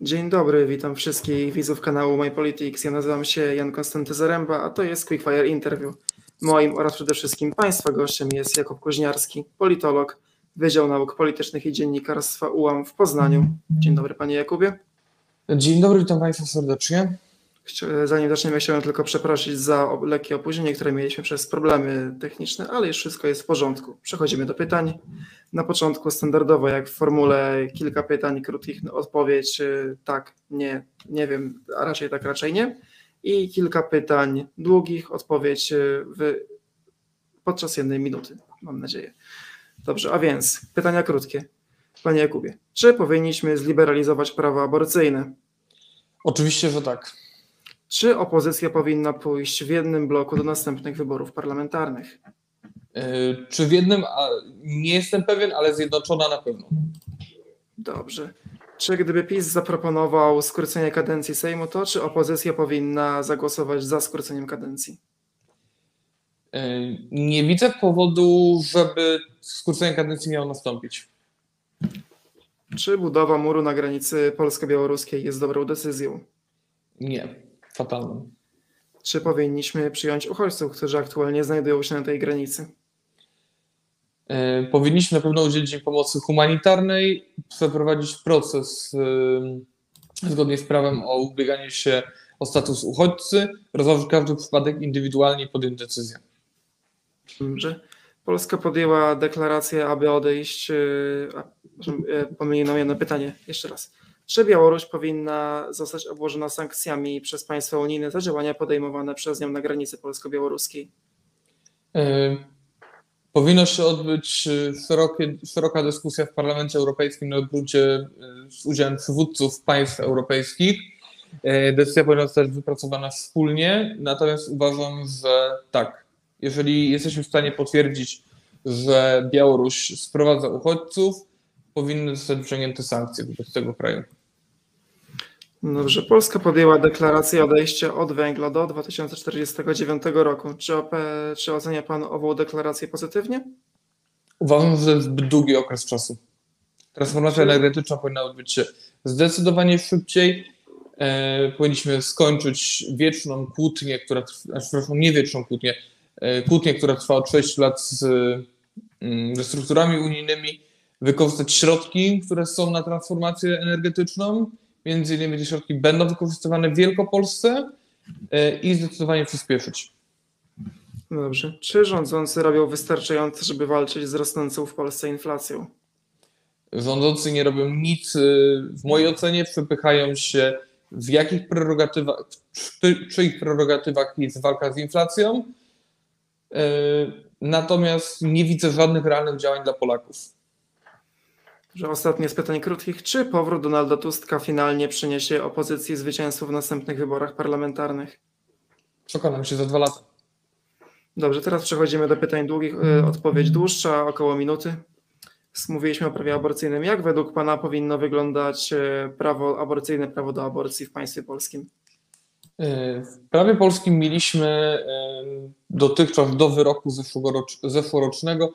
Dzień dobry, witam wszystkich widzów kanału My Politics. Ja nazywam się Jan Konstanty Zaręba, a to jest Quickfire Interview. Moim oraz przede wszystkim Państwa gościem jest Jakub Koźniarski, politolog, Wydział Nauk Politycznych i Dziennikarstwa UAM w Poznaniu. Dzień dobry Panie Jakubie. Dzień dobry, witam Państwa serdecznie. Zanim zaczniemy, chciałem tylko przeprosić za lekkie opóźnienie, które mieliśmy przez problemy techniczne, ale już wszystko jest w porządku. Przechodzimy do pytań. Na początku standardowo, jak w formule, kilka pytań, krótkich odpowiedź tak, nie, nie wiem, a raczej tak, raczej nie. I kilka pytań długich, odpowiedź w, podczas jednej minuty, mam nadzieję. Dobrze, a więc pytania krótkie. Panie Jakubie, czy powinniśmy zliberalizować prawa aborcyjne? Oczywiście, że tak. Czy opozycja powinna pójść w jednym bloku do następnych wyborów parlamentarnych? Yy, czy w jednym, nie jestem pewien, ale zjednoczona na pewno. Dobrze. Czy gdyby PiS zaproponował skrócenie kadencji Sejmu, to czy opozycja powinna zagłosować za skróceniem kadencji? Yy, nie widzę powodu, żeby skrócenie kadencji miało nastąpić. Czy budowa muru na granicy polsko-białoruskiej jest dobrą decyzją? Nie fatalną. Czy powinniśmy przyjąć uchodźców, którzy aktualnie znajdują się na tej granicy? E, powinniśmy na pewno udzielić im pomocy humanitarnej, przeprowadzić proces e, zgodnie z prawem o ubieganie się o status uchodźcy, rozważyć każdy przypadek indywidualnie i podjąć decyzję. Dobrze. Polska podjęła deklarację, aby odejść. E, pomyliłem jedno pytanie, jeszcze raz. Czy Białoruś powinna zostać obłożona sankcjami przez państwa unijne za działania podejmowane przez nią na granicy polsko-białoruskiej? E, powinno się odbyć e, szerokie, szeroka dyskusja w Parlamencie Europejskim na gruncie e, z udziałem przywódców państw europejskich. Decyzja powinna zostać wypracowana wspólnie, natomiast uważam, że tak, jeżeli jesteśmy w stanie potwierdzić, że Białoruś sprowadza uchodźców, powinny zostać wyciągnięte sankcje wobec tego kraju. Dobrze. Polska podjęła deklarację odejścia od węgla do 2049 roku. Czy, OP, czy ocenia Pan ową deklarację pozytywnie? Uważam, że to jest zbyt długi okres czasu. Transformacja energetyczna powinna odbyć się zdecydowanie szybciej. E, powinniśmy skończyć wieczną kłótnię, która przepraszam, nie wieczną kłótnię, e, kłótnię, która trwa od 6 lat z, mm, ze strukturami unijnymi, wykorzystać środki, które są na transformację energetyczną Między innymi te środki będą wykorzystywane w Wielkopolsce e, i zdecydowanie przyspieszyć. No dobrze. Czy rządzący robią wystarczająco, żeby walczyć z rosnącą w Polsce inflacją? Rządzący nie robią nic, e, w mojej ocenie przepychają się w jakich prerogatywach, w czyich prerogatywach jest walka z inflacją, e, natomiast nie widzę żadnych realnych działań dla Polaków że ostatnie z pytań krótkich. Czy powrót Donalda Tuska finalnie przyniesie opozycji zwycięstwo w następnych wyborach parlamentarnych? Przekonam się za dwa lata. Dobrze, teraz przechodzimy do pytań długich. E, odpowiedź dłuższa, około minuty. Mówiliśmy o prawie aborcyjnym. Jak według Pana powinno wyglądać e, prawo aborcyjne, prawo do aborcji w państwie polskim? E, w prawie polskim mieliśmy dotychczas do wyroku zeszłorocznego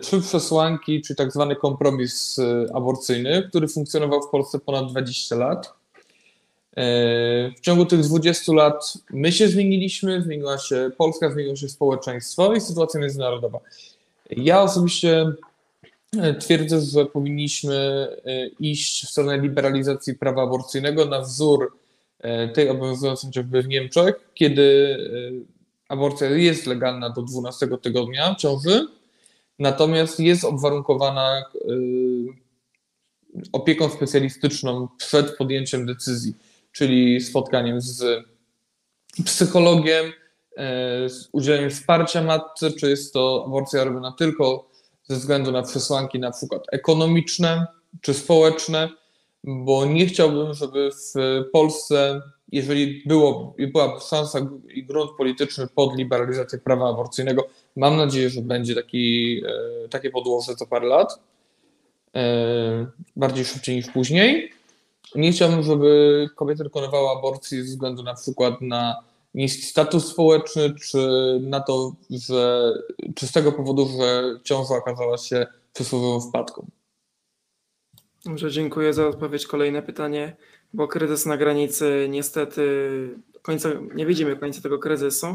trzy przesłanki, czy tak zwany kompromis e, aborcyjny, który funkcjonował w Polsce ponad 20 lat. E, w ciągu tych 20 lat my się zmieniliśmy, zmieniła się Polska, zmieniło się społeczeństwo i sytuacja międzynarodowa. Ja osobiście twierdzę, że powinniśmy iść w stronę liberalizacji prawa aborcyjnego na wzór tej obowiązującej chociażby w Niemczech, kiedy aborcja jest legalna do 12 tygodnia ciąży natomiast jest obwarunkowana y, opieką specjalistyczną przed podjęciem decyzji, czyli spotkaniem z psychologiem, y, z udzieleniem wsparcia matce, czy jest to aborcja robiona tylko ze względu na przesłanki na przykład ekonomiczne czy społeczne, bo nie chciałbym, żeby w Polsce, jeżeli było, byłaby szansa i grunt polityczny pod liberalizację prawa aborcyjnego, Mam nadzieję, że będzie taki, e, takie podłoże co parę lat, e, bardziej szybciej niż później. Nie chciałbym, żeby kobiety dokonywały aborcji ze względu na przykład na niski status społeczny, czy na to, że, czy z tego powodu, że ciąża okazała się przysłowiową wpadką. Dobrze, dziękuję za odpowiedź. Kolejne pytanie, bo kryzys na granicy niestety końca, nie widzimy końca tego kryzysu.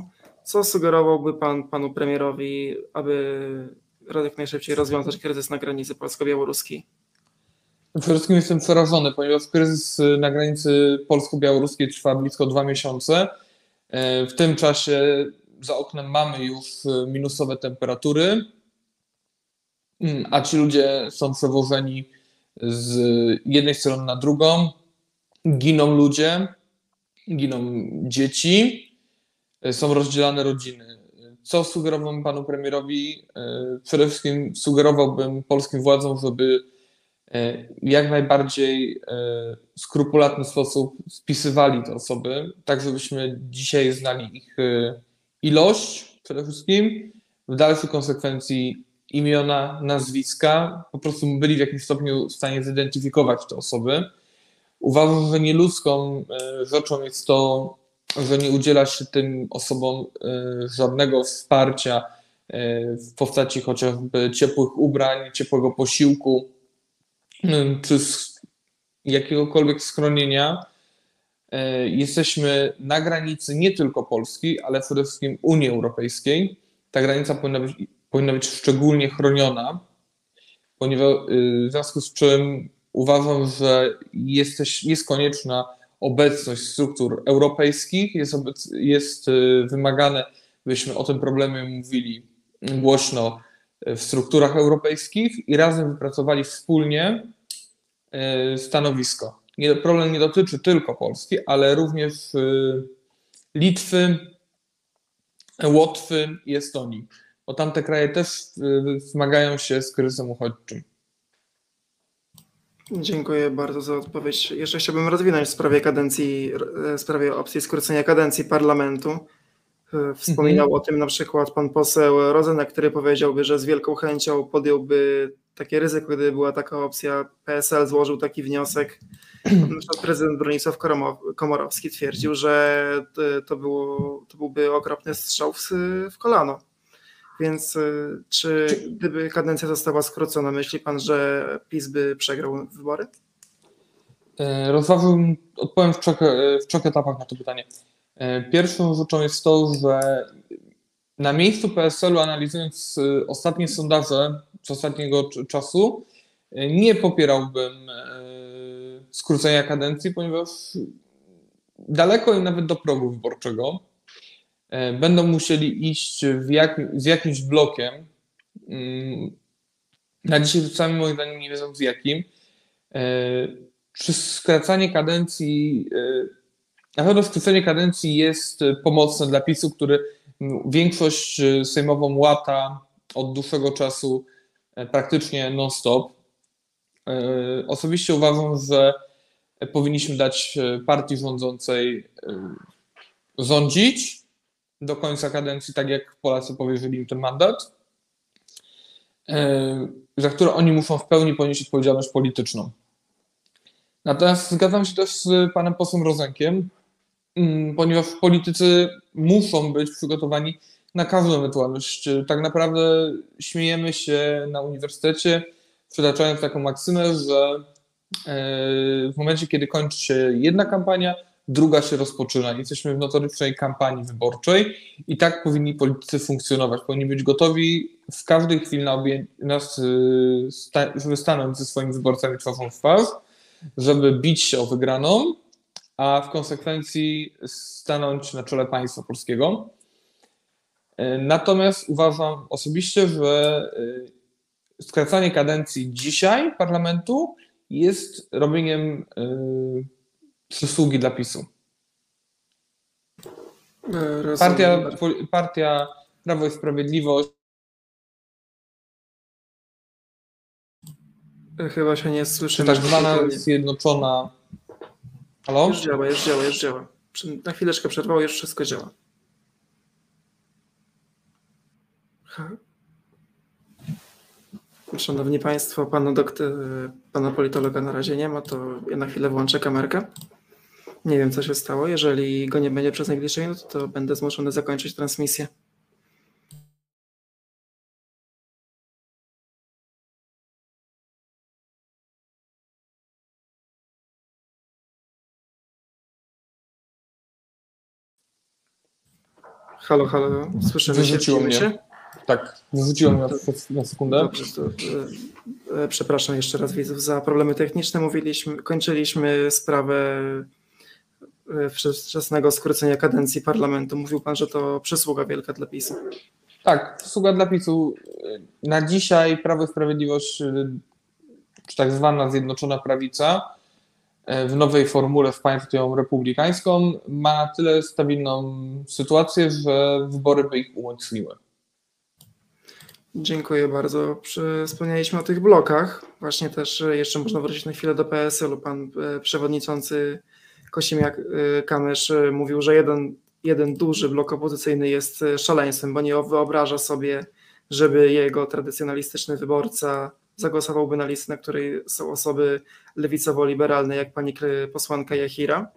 Co sugerowałby pan panu premierowi, aby jak najszybciej rozwiązać kryzys na granicy polsko-białoruskiej? Przede wszystkim jestem przerażony, ponieważ kryzys na granicy polsko-białoruskiej trwa blisko dwa miesiące. E, w tym czasie za oknem mamy już minusowe temperatury, mm, a ci ludzie są przewożeni z jednej strony na drugą. Giną ludzie, giną dzieci, e, są rozdzielane rodziny. Co sugerowałbym panu premierowi? E, przede wszystkim sugerowałbym polskim władzom, żeby e, w jak najbardziej skrupulatny sposób spisywali te osoby, tak żebyśmy dzisiaj znali ich ilość przede wszystkim, w dalszej konsekwencji imiona, nazwiska, po prostu byli w jakimś stopniu w stanie zidentyfikować te osoby. Uważam, że nieludzką e, rzeczą jest to, że nie udziela się tym osobom e, żadnego wsparcia e, w postaci chociażby ciepłych ubrań, ciepłego posiłku, czy jakiegokolwiek schronienia. Jesteśmy na granicy nie tylko Polski, ale przede wszystkim Unii Europejskiej. Ta granica powinna być powinna być szczególnie chroniona, ponieważ w związku z czym uważam, że jesteś, jest konieczna obecność struktur europejskich, jest, obec, jest y, wymagane, byśmy o tym problemie mówili głośno w strukturach europejskich i razem wypracowali wspólnie y, stanowisko. problem nie dotyczy tylko Polski, ale również Litwy, Łotwy i Estonii bo tamte kraje też y, zmagają się z kryzysem uchodźczym. Dziękuję bardzo za odpowiedź. Jeszcze chciałbym rozwinąć w sprawie kadencji, w sprawie opcji skrócenia kadencji parlamentu. Y, wspominał mhm. o tym na przykład pan poseł Rozenek, który powiedziałby, że z wielką chęcią podjąłby takie ryzyko, gdyby była taka opcja. PSL złożył taki wniosek. Na prezydent Bronisław Komorowski twierdził, że to, było, to byłby okropny strzał w, w kolano. Więc y, czy gdyby kadencja została skrócona, myśli pan, że PiS by przegrał wybory? E, rozważyłbym, odpowiem w trzech, e, w trzech etapach na to pytanie. E, pierwszą rzeczą jest to, że na miejscu PSL-u, analizując ostatnie sondaże z ostatniego czasu, nie popierałbym skrócenia kadencji, ponieważ daleko i nawet do progu wyborczego E, będą musieli iść jak, z jakimś blokiem. Mm, na dzisiaj sami moim zdaniem nie wiedzą z jakim. E, czy skracanie kadencji, e, na pewno skrócenie kadencji jest pomocne dla PiSu, który większość sejmową łata od dłuższego czasu praktycznie non-stop. Osobiście uważam, że powinniśmy dać partii rządzącej rządzić, do końca kadencji, tak jak Polacy powierzyli im ten mandat, e, za które oni muszą w pełni ponieść odpowiedzialność polityczną. Natomiast zgadzam się też z panem posłem Rozenkiem, mm, ponieważ politycy muszą być przygotowani na każdą ewentualność. Tak naprawdę śmiejemy się na uniwersytecie, przytaczając taką maksymę, że e, w momencie, kiedy kończy się jedna kampania, druga się rozpoczyna. Jesteśmy w notorycznej kampanii wyborczej i tak powinni politycy funkcjonować. Powinni być gotowi w każdej chwili na obie, nas, y, żeby stanąć ze swoimi wyborcami twarzą w twarz, żeby bić się o wygraną, a w konsekwencji stanąć na czele państwa polskiego. Y, natomiast uważam osobiście, że y, skracanie kadencji dzisiaj parlamentu jest robieniem przysługi dla PiSu. E, partia, partia Prawo i Sprawiedliwość. E, chyba się nie słyszy. Tak zwana zjednoczona. Halo? Już działa, już działa, już działa. Na chwileczkę przerwało, już wszystko działa. Szanowni Państwo, pana, doktor, pana politologa na razie nie ma, to ja na chwilę włączę kamerkę. Nie wiem, co się stało. Jeżeli go nie będzie przez najbliższe minuty, no to będę zmuszony zakończyć transmisję. Halo, halo, słyszymy Wyrzuciło się, mnie. Tak, wyrzuciło mnie na, na sekundę. Dobrze, to, e, e, przepraszam jeszcze raz widzów za problemy techniczne. Mówiliśmy, kończyliśmy sprawę wczesnego skrócenia kadencji parlamentu. Mówił pan, że to przysługa wielka dla PiSu. Tak, przysługa dla PiSu. Na dzisiaj Prawo i Sprawiedliwość, y, czy tak zwana Zjednoczona Prawica, y, w nowej formule w partią republikańską ma na tyle stabilną sytuację, że wybory by ich umocniły. Dziękuję bardzo. Wspomnieliśmy o tych blokach. Właśnie też e, jeszcze można wrócić na chwilę do PSL-u. Pan e, przewodniczący Kosimiak-Kamysz e, mówił, że jeden, jeden duży blok opozycyjny jest szaleństwem, bo nie wyobraża sobie, żeby jego tradycjonalistyczny wyborca zagłosowałby na listę, na której są osoby lewicowo-liberalne, jak pani posłanka Jahira.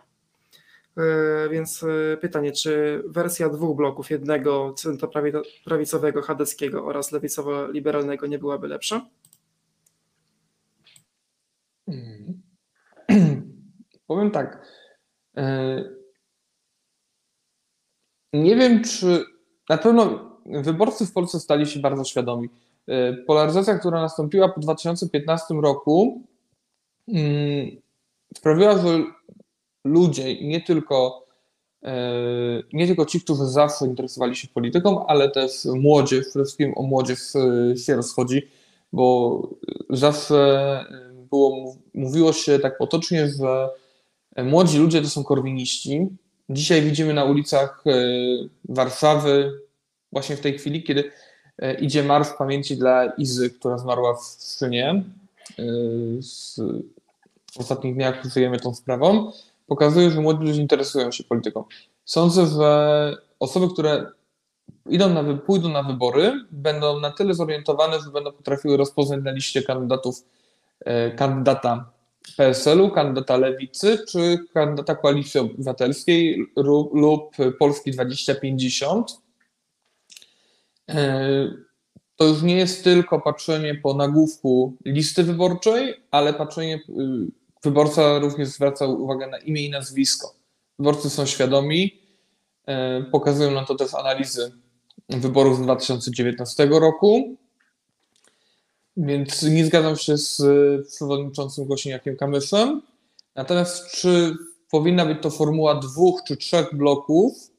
Więc pytanie, czy wersja dwóch bloków, jednego centroprawicowego, chadeckiego oraz lewicowo-liberalnego nie byłaby lepsza? Hmm. Powiem tak. E, nie wiem, czy na pewno wyborcy w Polsce stali się bardzo świadomi. Polaryzacja, która nastąpiła po 2015 roku, mm, sprawiła, że ludzie nie tylko, e, nie tylko ci, którzy zawsze interesowali się polityką, ale też młodzież, przede wszystkim o młodzież e, się rozchodzi, bo zawsze e, było, mówiło się tak potocznie, że młodzi ludzie to są korwiniści. Dzisiaj widzimy na ulicach Warszawy, właśnie w tej chwili, kiedy idzie marsz pamięci dla Izy, która zmarła w Szczynie. W ostatnich dniach żyjemy tą sprawą pokazuje, że młodzi ludzie interesują się polityką. Sądzę, że osoby, które idą na, pójdą na wybory, będą na tyle zorientowane, że będą potrafiły rozpoznać na liście kandydatów e, kandydata PSL-u, kandydata Lewicy czy kandydata Koalicji Obywatelskiej lub Polski 2050. E, to już nie jest tylko patrzenie po nagłówku listy wyborczej, ale patrzenie y, Wyborca również zwraca uwagę na imię i nazwisko. Wyborcy są świadomi, e, pokazują nam to też analizy wyborów z 2019 roku, więc nie zgadzam się z przewodniczącym Gosiniakiem Kamyszem. Natomiast czy powinna być to formuła dwóch czy trzech bloków,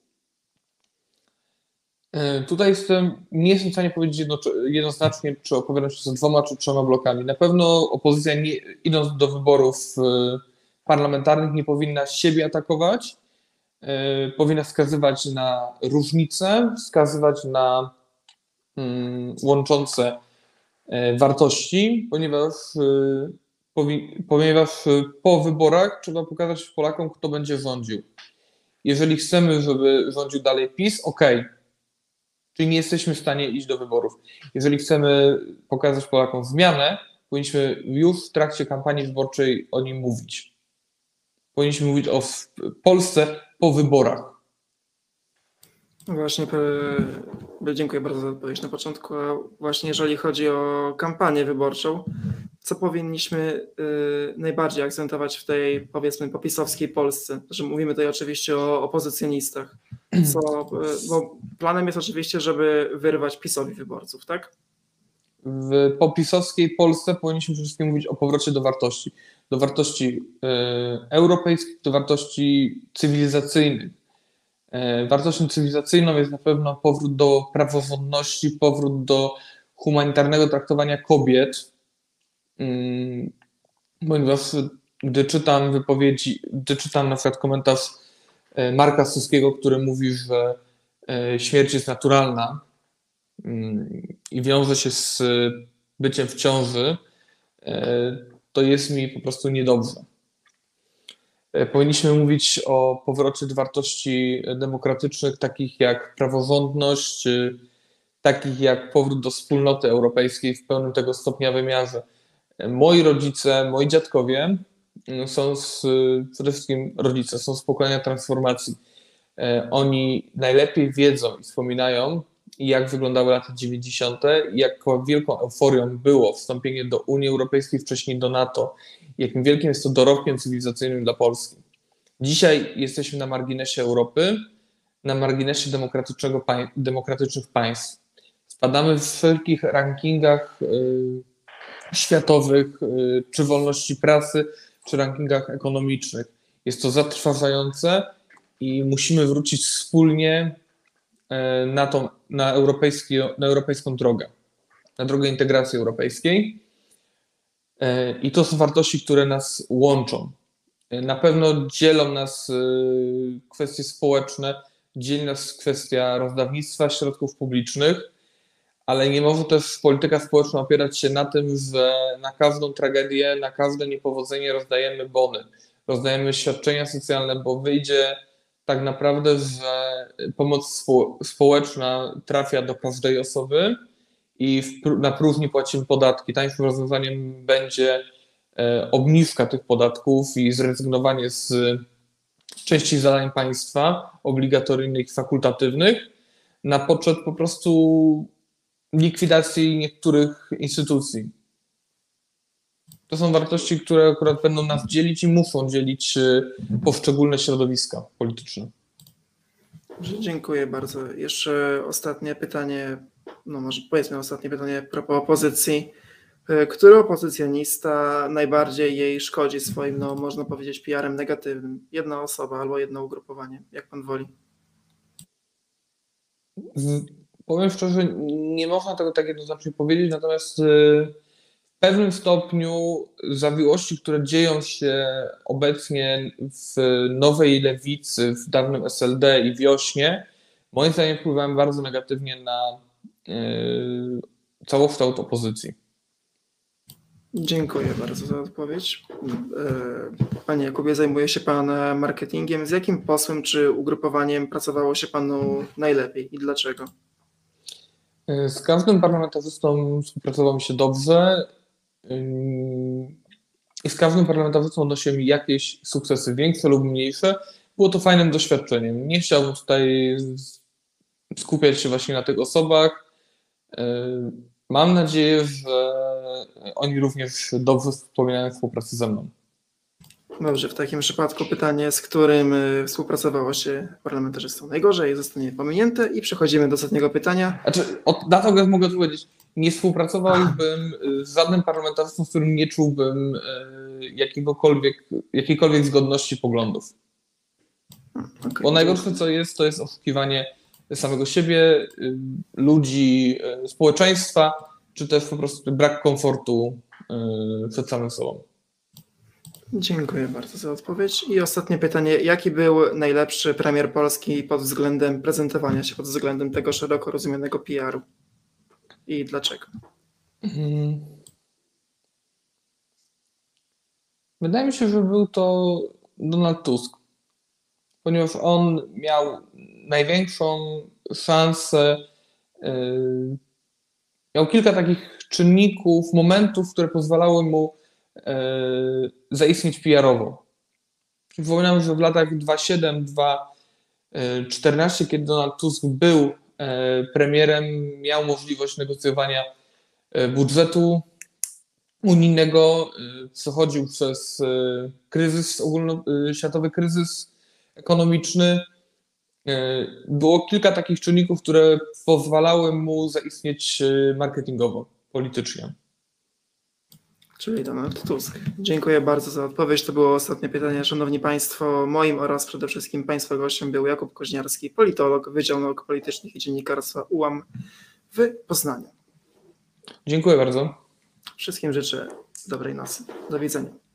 E, tutaj jestem, nie jestem w stanie powiedzieć jedno, jednoznacznie, czy opowiadam się za dwoma czy trzema blokami. Na pewno opozycja, nie, idąc do wyborów e, parlamentarnych, nie powinna siebie atakować, e, powinna wskazywać na różnice, wskazywać na mm, łączące wartości, ponieważ, ponieważ po wyborach trzeba pokazać Polakom, kto będzie rządził. Jeżeli chcemy, żeby rządził dalej PiS, ok, Czyli nie jesteśmy w stanie iść do wyborów. Jeżeli chcemy pokazać Polakom zmianę, powinniśmy już w trakcie kampanii wyborczej o nim mówić. Powinniśmy mówić o Polsce po wyborach. Właśnie, dziękuję bardzo za odpowiedź na początku. A właśnie jeżeli chodzi o kampanię wyborczą, co powinniśmy y, najbardziej akcentować w tej, powiedzmy, popisowskiej Polsce? Że mówimy tutaj oczywiście o opozycjonistach. Co, y, bo planem jest oczywiście, żeby wyrwać PiSowi wyborców, tak? W popisowskiej Polsce powinniśmy przede wszystkim mówić o powrocie do wartości. Do wartości y, europejskich, do wartości cywilizacyjnych. Wartością cywilizacyjną jest na pewno powrót do praworządności, powrót do humanitarnego traktowania kobiet, Mm, ponieważ gdy czytam wypowiedzi, gdy czytam na przykład komentarz e, Marka Suskiego, który mówi, że e, śmierć jest naturalna mm, i wiąże się z byciem w ciąży, e, to jest mi po prostu niedobrze. Powinniśmy mówić o powrocie do wartości demokratycznych, takich jak praworządność, takich jak powrót do wspólnoty europejskiej w pełnym tego stopnia wymiarze moi rodzice, moi dziadkowie mm, są z, przede wszystkim rodzice, są z pokolenia transformacji. E, oni najlepiej wiedzą i wspominają, jak wyglądały lata 90., jak wielką euforią było wstąpienie do Unii Europejskiej, wcześniej do NATO, jakim wielkim jest to dorobkiem cywilizacyjnym dla Polski. Dzisiaj jesteśmy na marginesie Europy, na marginesie demokratycznego, demokratycznych państw. Spadamy w wszelkich rankingach y, światowych, y, czy wolności prasy, czy rankingach ekonomicznych. Jest to zatrważające i musimy wrócić wspólnie na, tą, na, europejski, na europejską drogę, na drogę integracji europejskiej. I to są wartości, które nas łączą. Na pewno dzielą nas kwestie społeczne, dzieli nas kwestia rozdawnictwa środków publicznych, ale nie może też polityka społeczna opierać się na tym, że na każdą tragedię, na każde niepowodzenie rozdajemy bony, rozdajemy świadczenia socjalne, bo wyjdzie tak naprawdę, że pomoc społeczna trafia do każdej osoby i na próżni płacimy podatki. Tańszym rozwiązaniem będzie e, obniżka tych podatków i zrezygnowanie z części zadań państwa, obligatoryjnych fakultatywnych, na poczet po prostu likwidacji niektórych instytucji. To są wartości, które akurat będą nas dzielić i muszą dzielić y, poszczególne środowiska polityczne. Dziękuję bardzo. Jeszcze ostatnie pytanie, no może powiedzmy ostatnie pytanie propos opozycji. E, który opozycjonista najbardziej jej szkodzi swoim, no można powiedzieć, PR-em negatywnym? Jedna osoba albo jedno ugrupowanie, jak pan woli? Powiem szczerze, nie można tego tak jednoznacznie powiedzieć, natomiast y, pewnym stopniu zawiłości, które dzieją się obecnie w nowej lewicy, w dawnym SLD i wiośnie, moim zdaniem wpływają bardzo negatywnie na y, całokształt opozycji. Dziękuję bardzo za odpowiedź. E, panie Jakubie, zajmuje się Pan marketingiem. Z jakim posłem czy ugrupowaniem pracowało się Panu najlepiej i dlaczego? E, z każdym parlamentarzystą współpracowało mi się dobrze i z każdym parlamentarzystą odnosiłem jakieś sukcesy, większe lub mniejsze. Było to fajnym doświadczeniem. Nie chciałbym tutaj skupiać się właśnie na tych osobach. Mam nadzieję, że oni również dobrze wspominają współpracę ze mną. Dobrze, w takim przypadku pytanie, z którym y, współpracowało się parlamentarzystą najgorzej, zostanie pominięte i przechodzimy do ostatniego pytania. Znaczy, od, na to mogę powiedzieć, nie współpracowałbym y, z żadnym parlamentarzystą, z którym nie czułbym y, jakiegokolwiek, jakiejkolwiek zgodności poglądów. Okay, Bo najgorsze co jest, to jest oszukiwanie samego siebie, ludzi, społeczeństwa, czy też po prostu brak komfortu przed samym sobą. Dziękuję bardzo za odpowiedź. I ostatnie pytanie. Jaki był najlepszy premier Polski pod względem prezentowania się, pod względem tego szeroko rozumianego PR-u? I dlaczego? Hmm. Wydaje mi się, że był to Donald Tusk, ponieważ on miał największą szansę, yy, miał kilka takich czynników, momentów, które pozwalały mu E, zaistnieć PR-owo. Przypominam, że w latach 2007-2014, kiedy Donald Tusk był premierem, miał możliwość negocjowania e, budżetu unijnego, przechodził przez kryzys, ogólnoświatowy kryzys ekonomiczny. Było kilka takich czynników, które pozwalały mu zaistnieć marketingowo, politycznie. Czyli Donald Tusk. Dziękuję bardzo za odpowiedź. To było ostatnie pytanie. Szanowni Państwo, moim oraz przede wszystkim Państwa gościem był Jakub Koźniarski, politolog, Wydział Nauk Politycznych i Dziennikarstwa UAM w Poznaniu. Dziękuję bardzo. Wszystkim życzę dobrej nocy. Do widzenia.